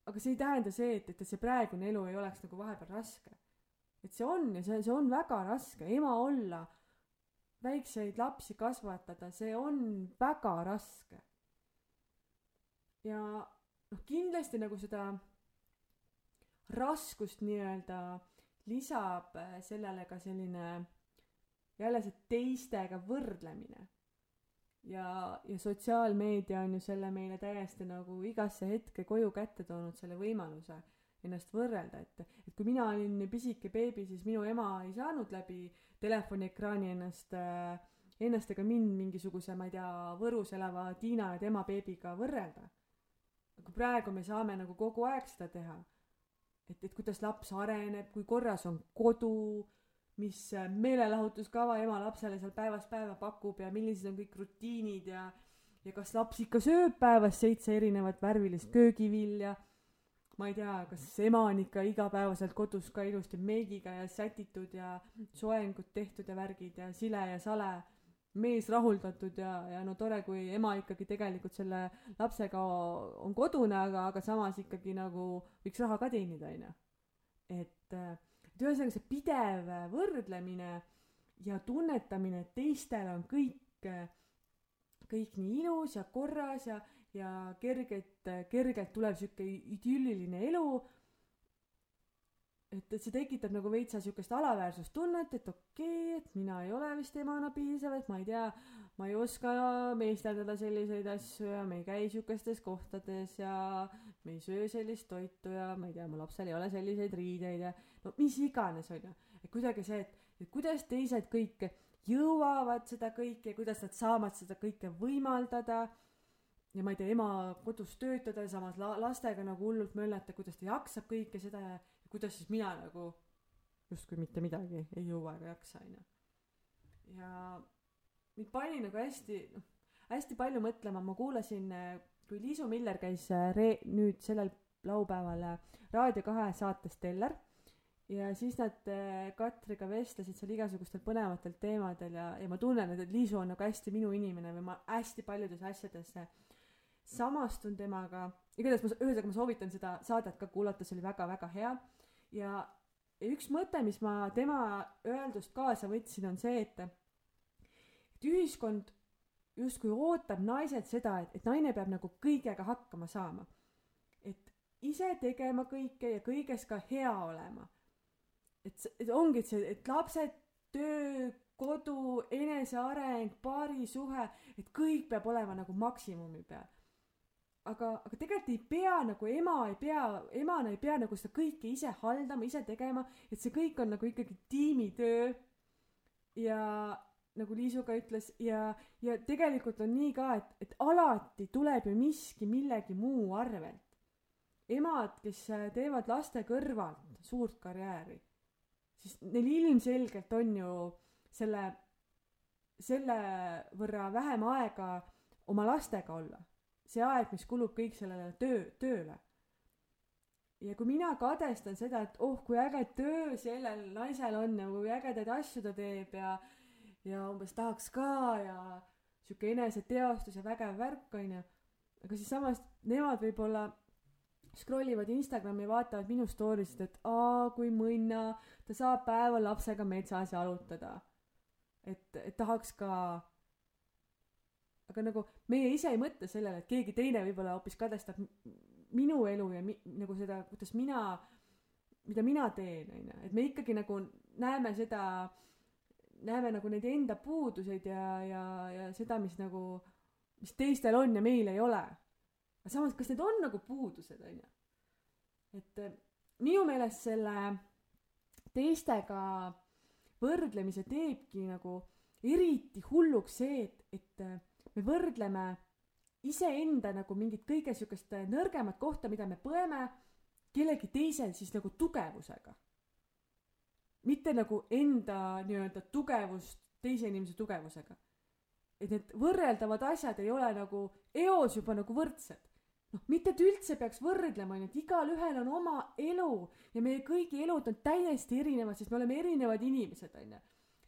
aga see ei tähenda see et et see praegune elu ei oleks nagu vahepeal raske. Et see on ja see see on väga raske ema olla väikseid lapsi kasvatada see on väga raske. Ja noh kindlasti nagu seda raskust nii-öelda lisab äh, sellele ka selline jälle see teistega võrdlemine. Ja ja sotsiaalmeedia on ju selle meile täiesti nagu igasse hetke koju kätte toonud selle võimaluse ennast võrrelda et et kui mina olin pisike beebi siis minu ema ei saanud läbi telefoniekraani ennast äh, ennast ega mind mingisuguse ma ei tea Võrus elava Tiina ja tema beebiga võrrelda aga praegu me saame nagu kogu aeg seda teha. et, et kuidas laps areneb, kui korras on kodu, mis äh, meelelahutuskava ema lapsele seal päevast päeva pakub ja millised on kõik rutiinid ja ja kas laps ikka sööb päevas seitse erinevat värvilist köögivilja. ma ei tea, kas ema on ikka igapäevaselt kodus ka ilusti meigiga ja sätitud ja soengud tehtud ja värgid ja sile ja sale mees rahuldatud ja, ja no tore, kui ema ikkagi tegelikult selle lapsega on kodune, aga, aga samas ikkagi nagu võiks raha ka teenida, onju. et, et ühesõnaga see pidev võrdlemine ja tunnetamine, et teistel on kõik, kõik nii ilus ja korras ja, ja kergelt, kergelt tuleb sihuke idülliline elu et, et see tekitab nagu veitsa siukest alaväärsustunnet, et okei okay,, et mina ei ole vist emana piisav, et ma ei tea, ma ei oska meisterdada selliseid asju ja me ei käi siukestes kohtades ja me ei söö sellist toitu ja ma ei tea, mu lapsel ei ole selliseid riideid ja no mis iganes, onju. et kuidagi see, et, et kuidas teised kõik jõuavad seda kõike, kuidas nad saavad seda kõike võimaldada ja ma ei tea, ema kodus töötada ja samas la- lastega nagu hullult möllata, kuidas ta jaksab kõike seda ja kuidas siis mina nagu justkui mitte midagi ei jõua ega jaksa onju. Ja mind pani nagu hästi noh hästi palju mõtlema. Ma kuulasin kui Liisu Miller käis äh, re- nüüd sellel laupäeval äh, Raadio kahe saates Teller. Ja siis nad äh, Katriga vestlesid seal igasugustel põnevatel teemadel ja ja ma tunnen et Liisu on nagu hästi minu inimene või ma hästi paljudes asjades samastun temaga. Igatahes ma ühesõnaga ma soovitan seda saadet ka kuulata see oli väga väga hea ja üks mõte, mis ma tema öeldust kaasa võtsin, on see, et, et ühiskond justkui ootab naiselt seda, et, et naine peab nagu kõigega hakkama saama. et ise tegema kõike ja kõiges ka hea olema. et, et ongi, see, et lapsed, töö, kodu, eneseareng, paarisuhe, et kõik peab olema nagu maksimumi peal aga, aga tegelikult ei pea nagu ema ei pea, emana ei pea nagu seda kõike ise haldama, ise tegema, et see kõik on nagu ikkagi tiimitöö. ja nagu Liisu ka ütles ja, ja tegelikult on nii ka, et, et alati tuleb ju miski millegi muu arvelt. emad, kes teevad laste kõrvalt suurt karjääri, siis neil ilmselgelt on ju selle, selle võrra vähem aega oma lastega olla see aeg, mis kulub kõik sellele töö, tööle. ja kui mina kadestan seda, et oh, kui äge töö sellel naisel on ja kui ägedaid asju ta teeb ja, ja umbes tahaks ka ja sihuke eneseteostus ja vägev värk, onju. aga siis samas nemad võib-olla scroll ivad Instagrami vaatavad minu story sid, et aa, kui mõnna, ta saab päeval lapsega metsas jalutada. et, et tahaks ka aga nagu meie ise ei mõtle sellele, et keegi teine võib-olla hoopis kadestab minu elu ja mi, nagu seda, kuidas mina, mida mina teen, onju, et me ikkagi nagu näeme seda, näeme nagu neid enda puuduseid ja, ja, ja seda, mis nagu, mis teistel on ja meil ei ole. aga samas, kas need on nagu puudused, onju? et äh, minu meelest selle teistega võrdlemise teebki nagu eriti hulluks see, et, et äh, me võrdleme iseenda nagu mingit kõige siukest nõrgemat kohta, mida me põeme, kellegi teise siis nagu tugevusega. mitte nagu enda nii-öelda tugevust teise inimese tugevusega. et need võrreldavad asjad ei ole nagu eos juba nagu võrdsed. noh, mitte et üldse peaks võrdlema, onju, et igalühel on oma elu ja meie kõigi elud on täiesti erinevad, sest me oleme erinevad inimesed, onju.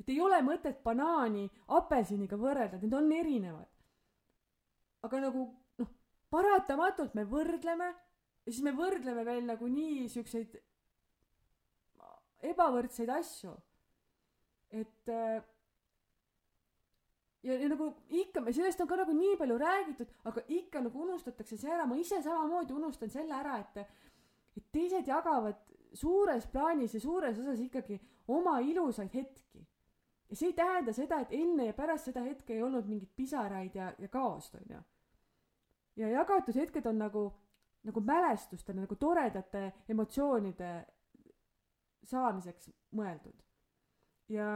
Et ei ole mõtet banaani apelsiniga võrrelda, need on erinevad aga nagu noh, paratamatult me võrdleme ja siis me võrdleme veel nagu nii siukseid ebavõrdseid asju. et äh, ja, ja nagu ikka, sellest on ka nagu nii palju räägitud, aga ikka nagu unustatakse see ära, ma ise samamoodi unustan selle ära, et et teised jagavad suures plaanis ja suures osas ikkagi oma ilusaid hetki. Ja see ei tähenda seda, et enne ja pärast seda hetke ei olnud mingeid pisaraid ja, ja kaost, onju ja jagatud hetked on nagu, nagu mälestustena, nagu toredate emotsioonide saamiseks mõeldud. ja,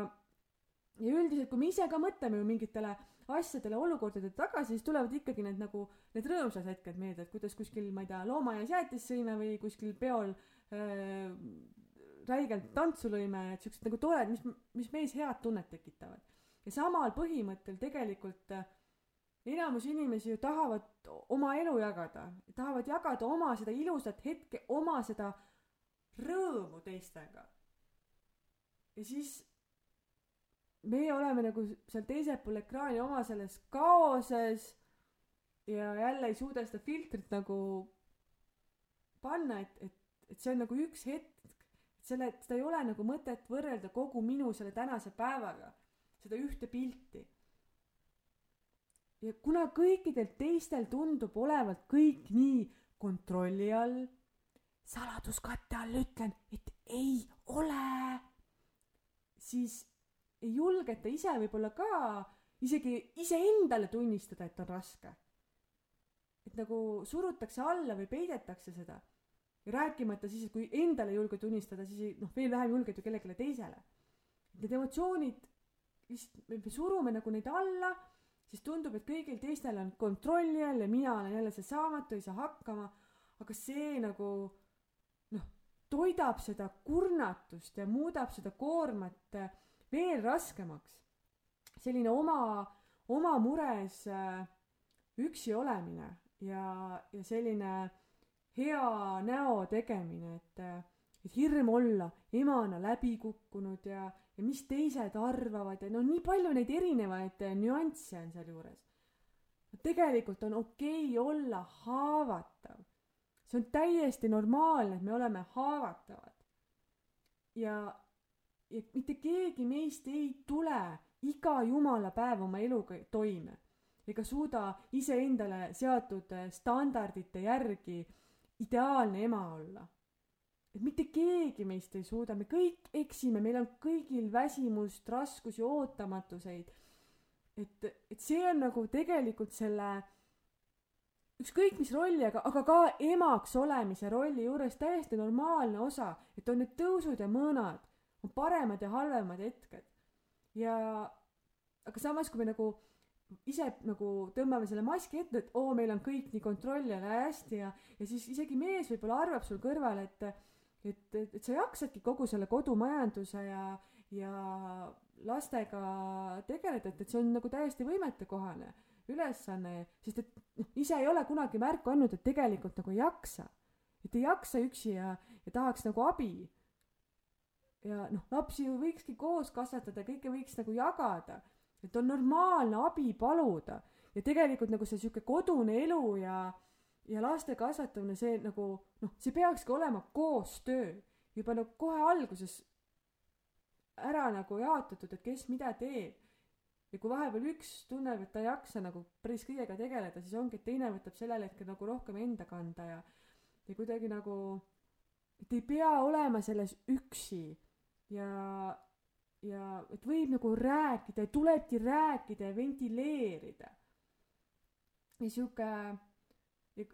ja üldiselt, kui me ise ka mõtleme ju mingitele asjadele, olukordadele tagasi, siis tulevad ikkagi need nagu, need rõõmsad hetked meelde, et kuidas kuskil, ma ei tea, loomaaias jäätist sõime või kuskil peol äh, räigelt tantsu lõime, et siuksed nagu tored, mis, mis meis head tunnet tekitavad. ja samal põhimõttel tegelikult äh, enamus inimesi ju tahavad oma elu jagada, tahavad jagada oma seda ilusat hetke, oma seda rõõmu teistega. ja siis meie oleme nagu seal teisel pool ekraani oma selles kaoses ja jälle ei suuda seda filtrit nagu panna, et, et, et see on nagu üks hetk, et selle, seda ei ole nagu mõtet võrrelda kogu minu selle tänase päevaga, seda ühte pilti ja kuna kõikidel teistel tundub olevat kõik nii kontrolli all, saladuskatte all ütlen, et ei ole, siis ei julgeta ise võib-olla ka isegi iseendale tunnistada, et on raske. et nagu surutakse alla või peidetakse seda. Rääkimata siis, et kui endale ei julge tunnistada, siis noh, veel vähem julged ju kellelegi teisele. Need emotsioonid lihtsalt, me surume nagu neid alla siis tundub, et kõigil teistel on kontrolli all ja mina olen jälle see saamatu, ei saa hakkama. aga see nagu noh, toidab seda kurnatust ja muudab seda koormat äh, veel raskemaks. selline oma, oma mures äh, üksi olemine ja, ja selline hea näo tegemine, et, äh, et hirm olla emana läbi kukkunud ja ja mis teised arvavad ja no nii palju neid erinevaid eh, nüansse on sealjuures. tegelikult on okei okay olla haavatav. see on täiesti normaalne, et me oleme haavatavad. ja, ja mitte keegi meist ei tule iga jumala päev oma eluga toime ega suuda iseendale seatud eh, standardite järgi ideaalne ema olla et mitte keegi meist ei suuda, me kõik eksime, meil on kõigil väsimust, raskusi, ootamatuseid. et, et see on nagu tegelikult selle ükskõik mis rolli, aga, aga ka emaks olemise rolli juures täiesti normaalne osa, et on need tõusud ja mõõnad, on paremad ja halvemad hetked. ja aga samas, kui me nagu ise nagu tõmbame selle maski ette, et oo, meil on kõik nii kontrolli all ja hästi ja, ja siis isegi mees võib-olla arvab sul kõrval, et et, et, et sa jaksadki kogu selle kodumajanduse ja, ja lastega tegeleda, et, et see on nagu täiesti võimetekohane ülesanne, sest et noh, ise ei ole kunagi märku andnud, et tegelikult nagu ei jaksa. et ei jaksa üksi ja, ja tahaks nagu abi. ja noh, lapsi ju võikski koos kasvatada, kõike võiks nagu jagada, et on normaalne abi paluda. Ja tegelikult nagu see sihuke kodune elu ja ja laste kasvatamine, see nagu noh, see peakski olema koostöö. Juba nagu kohe alguses ära nagu jaotatud, et kes mida teeb. ja kui vahepeal üks tunneb, et ta ei jaksa nagu päris kõigega tegeleda, siis ongi, et teine võtab sellel hetkel nagu rohkem enda kanda ja ja kuidagi nagu, et ei pea olema selles üksi. Ja ja et võib nagu rääkida ja tulebki rääkida ja ventileerida. ja sihuke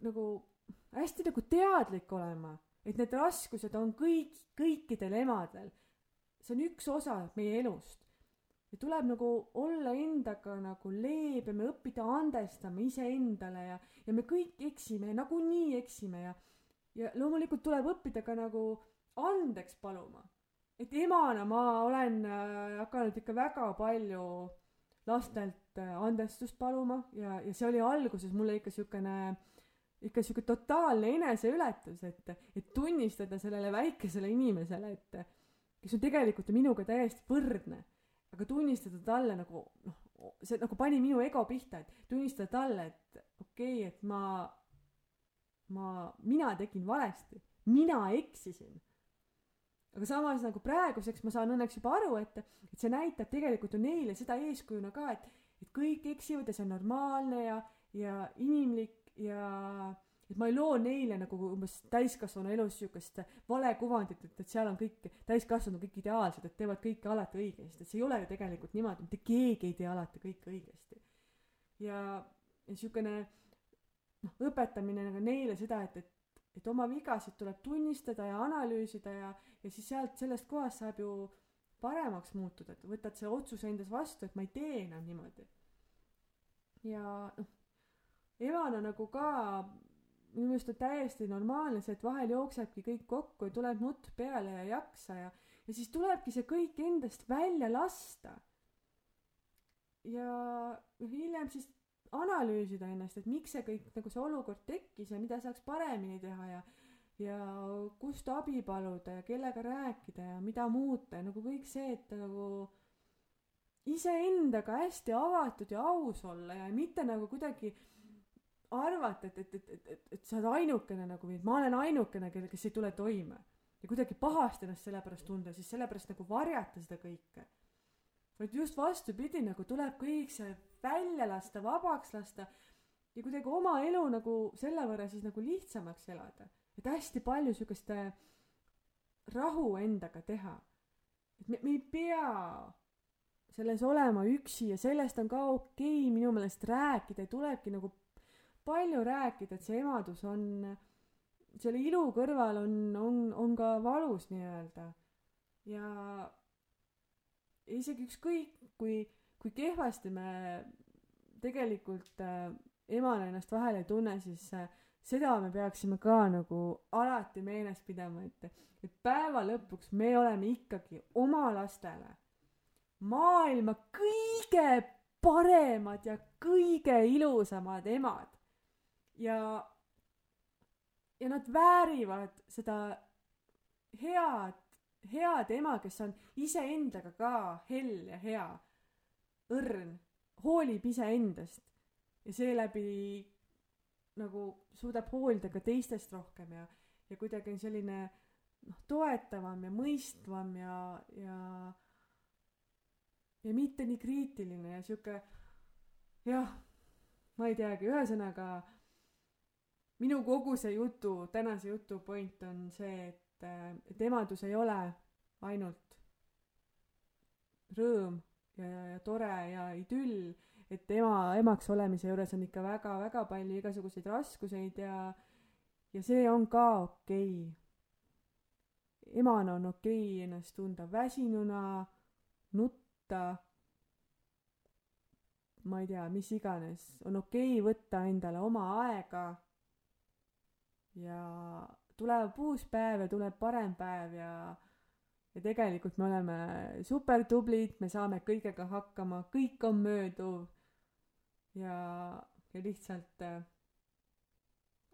nagu hästi nagu teadlik olema, et need raskused on kõik, kõikidel emadel. see on üks osa meie elust. ja tuleb nagu olla endaga nagu leebem ja õppida andestama iseendale ja, ja me kõik eksime ja nagunii eksime ja, ja loomulikult tuleb õppida ka nagu andeks paluma. Et emana ma olen äh, hakanud ikka väga palju lastelt äh, andestust paluma ja, ja see oli alguses mulle ikka siukene ikka sihuke totaalne eneseületus, et, et tunnistada sellele väikesele inimesele, et kes on tegelikult ju minuga täiesti võrdne, aga tunnistada talle nagu noh, see nagu pani minu ego pihta, et tunnistada talle, et okei okay,, et ma, ma, mina tegin valesti, mina eksisin. Aga samas nagu praeguseks ma saan õnneks juba aru, et, et see näitab tegelikult ju neile seda eeskujuna ka, et, et kõik eksivad ja see on normaalne ja, ja inimlik ja et ma ei loo neile nagu umbes täiskasvanu elus siukest valekuvandit, et, et seal on kõik täiskasvanud kõik ideaalsed, et teevad kõike alati õigesti, et see ei ole ju tegelikult niimoodi, mitte keegi ei tee alati kõike õigesti. ja, ja siukene noh, õpetamine nagu neile seda, et, et, et oma vigasid tuleb tunnistada ja analüüsida ja, ja siis sealt sellest kohast saab ju paremaks muutuda, et võtad selle otsuse endas vastu, et ma ei tee enam niimoodi. ja noh emana nagu ka minu meelest on täiesti normaalne see, et vahel jooksebki kõik kokku ja tuleb nutt peale ja jaksa ja, ja siis tulebki see kõik endast välja lasta. ja hiljem siis analüüsida ennast, et miks see kõik nagu see olukord tekkis ja mida saaks paremini teha ja ja kust abi paluda ja kellega rääkida ja mida muuta ja nagu kõik see, et nagu iseendaga hästi avatud ja aus olla ja mitte nagu kuidagi arvata, et, et, et, et, et, et sa oled ainukene nagu või et ma olen ainukene, kelle, kes ei tule toime ja kuidagi pahasti ennast selle pärast tunda, siis sellepärast nagu varjata seda kõike. vaid just vastupidi, nagu tuleb kõik see välja lasta, vabaks lasta ja kuidagi oma elu nagu selle võrra siis nagu lihtsamaks elada. et hästi palju siukest äh, rahu endaga teha. et me, me ei pea selles olema üksi ja sellest on ka okei okay, minu meelest rääkida ja tulebki nagu palju rääkida, et see emadus on, selle ilu kõrval on, on, on ka valus nii-öelda. ja isegi ükskõik, kui, kui kehvasti me tegelikult äh, emana ennast vahel ei tunne, siis äh, seda me peaksime ka nagu alati meeles pidama, et, et päeva lõpuks me oleme ikkagi oma lastele maailma kõige paremad ja kõige ilusamad emad. Ja, ja nad väärivad seda head, head ema, kes on iseendaga ka hell ja hea, õrn, hoolib iseendast ja seeläbi nagu suudab hoolida ka teistest rohkem ja, ja kuidagi on selline noh, toetavam ja mõistvam ja, ja ja mitte nii kriitiline ja sihuke jah, ma ei teagi, ühesõnaga minu kogu see jutu, tänase jutu point on see, et, et emadus ei ole ainult rõõm ja, ja, ja tore ja idüll, et ema, emaks olemise juures on ikka väga-väga palju igasuguseid raskuseid ja, ja see on ka okei. Okay.. emana on okei okay ennast tunda väsinuna, nutta, ma ei tea, mis iganes, on okei okay võtta endale oma aega. Ja tuleb uus päev ja tuleb parem päev ja ja tegelikult me oleme super tublid, me saame kõigega hakkama, kõik on mööduv ja, ja lihtsalt äh,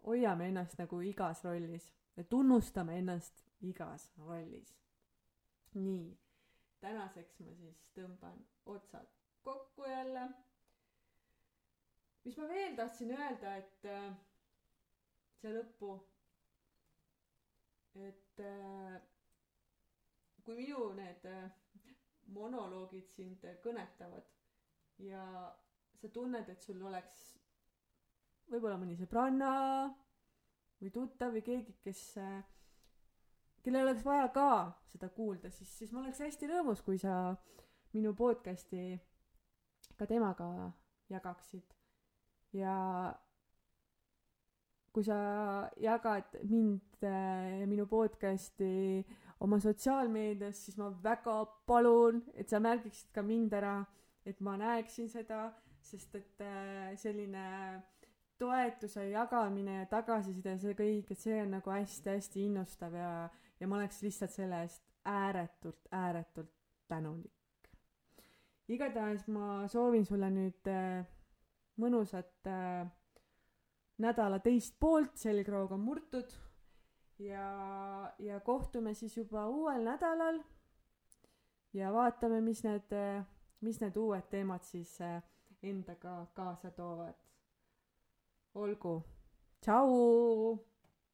hoiame ennast nagu igas rollis ja tunnustame ennast igas rollis. nii, tänaseks ma siis tõmban otsad kokku jälle. mis ma veel tahtsin öelda, et äh, siia lõppu. et äh, kui minu need äh, monoloogid sind kõnetavad ja sa tunned, et sul oleks võib-olla mõni sõbranna või tuttav või keegi, kes äh, kellel oleks vaja ka seda kuulda, siis, siis ma oleks hästi rõõmus, kui sa minu podcast'i ka temaga jagaksid. ja kui sa jagad mind ja minu podcast'i oma sotsiaalmeedias, siis ma väga palun, et sa märgiksid ka mind ära, et ma näeksin seda, sest et äh, selline toetuse jagamine ja tagasiside, see kõik, et see on nagu hästi-hästi innustav ja, ja ma oleks lihtsalt selle eest ääretult, ääretult tänulik. igatahes ma soovin sulle nüüd äh, mõnusat äh, nädala teist poolt, selgroog on murtud ja, ja kohtume siis juba uuel nädalal ja vaatame, mis need, mis need uued teemad siis endaga kaasa toovad. olgu, tšau.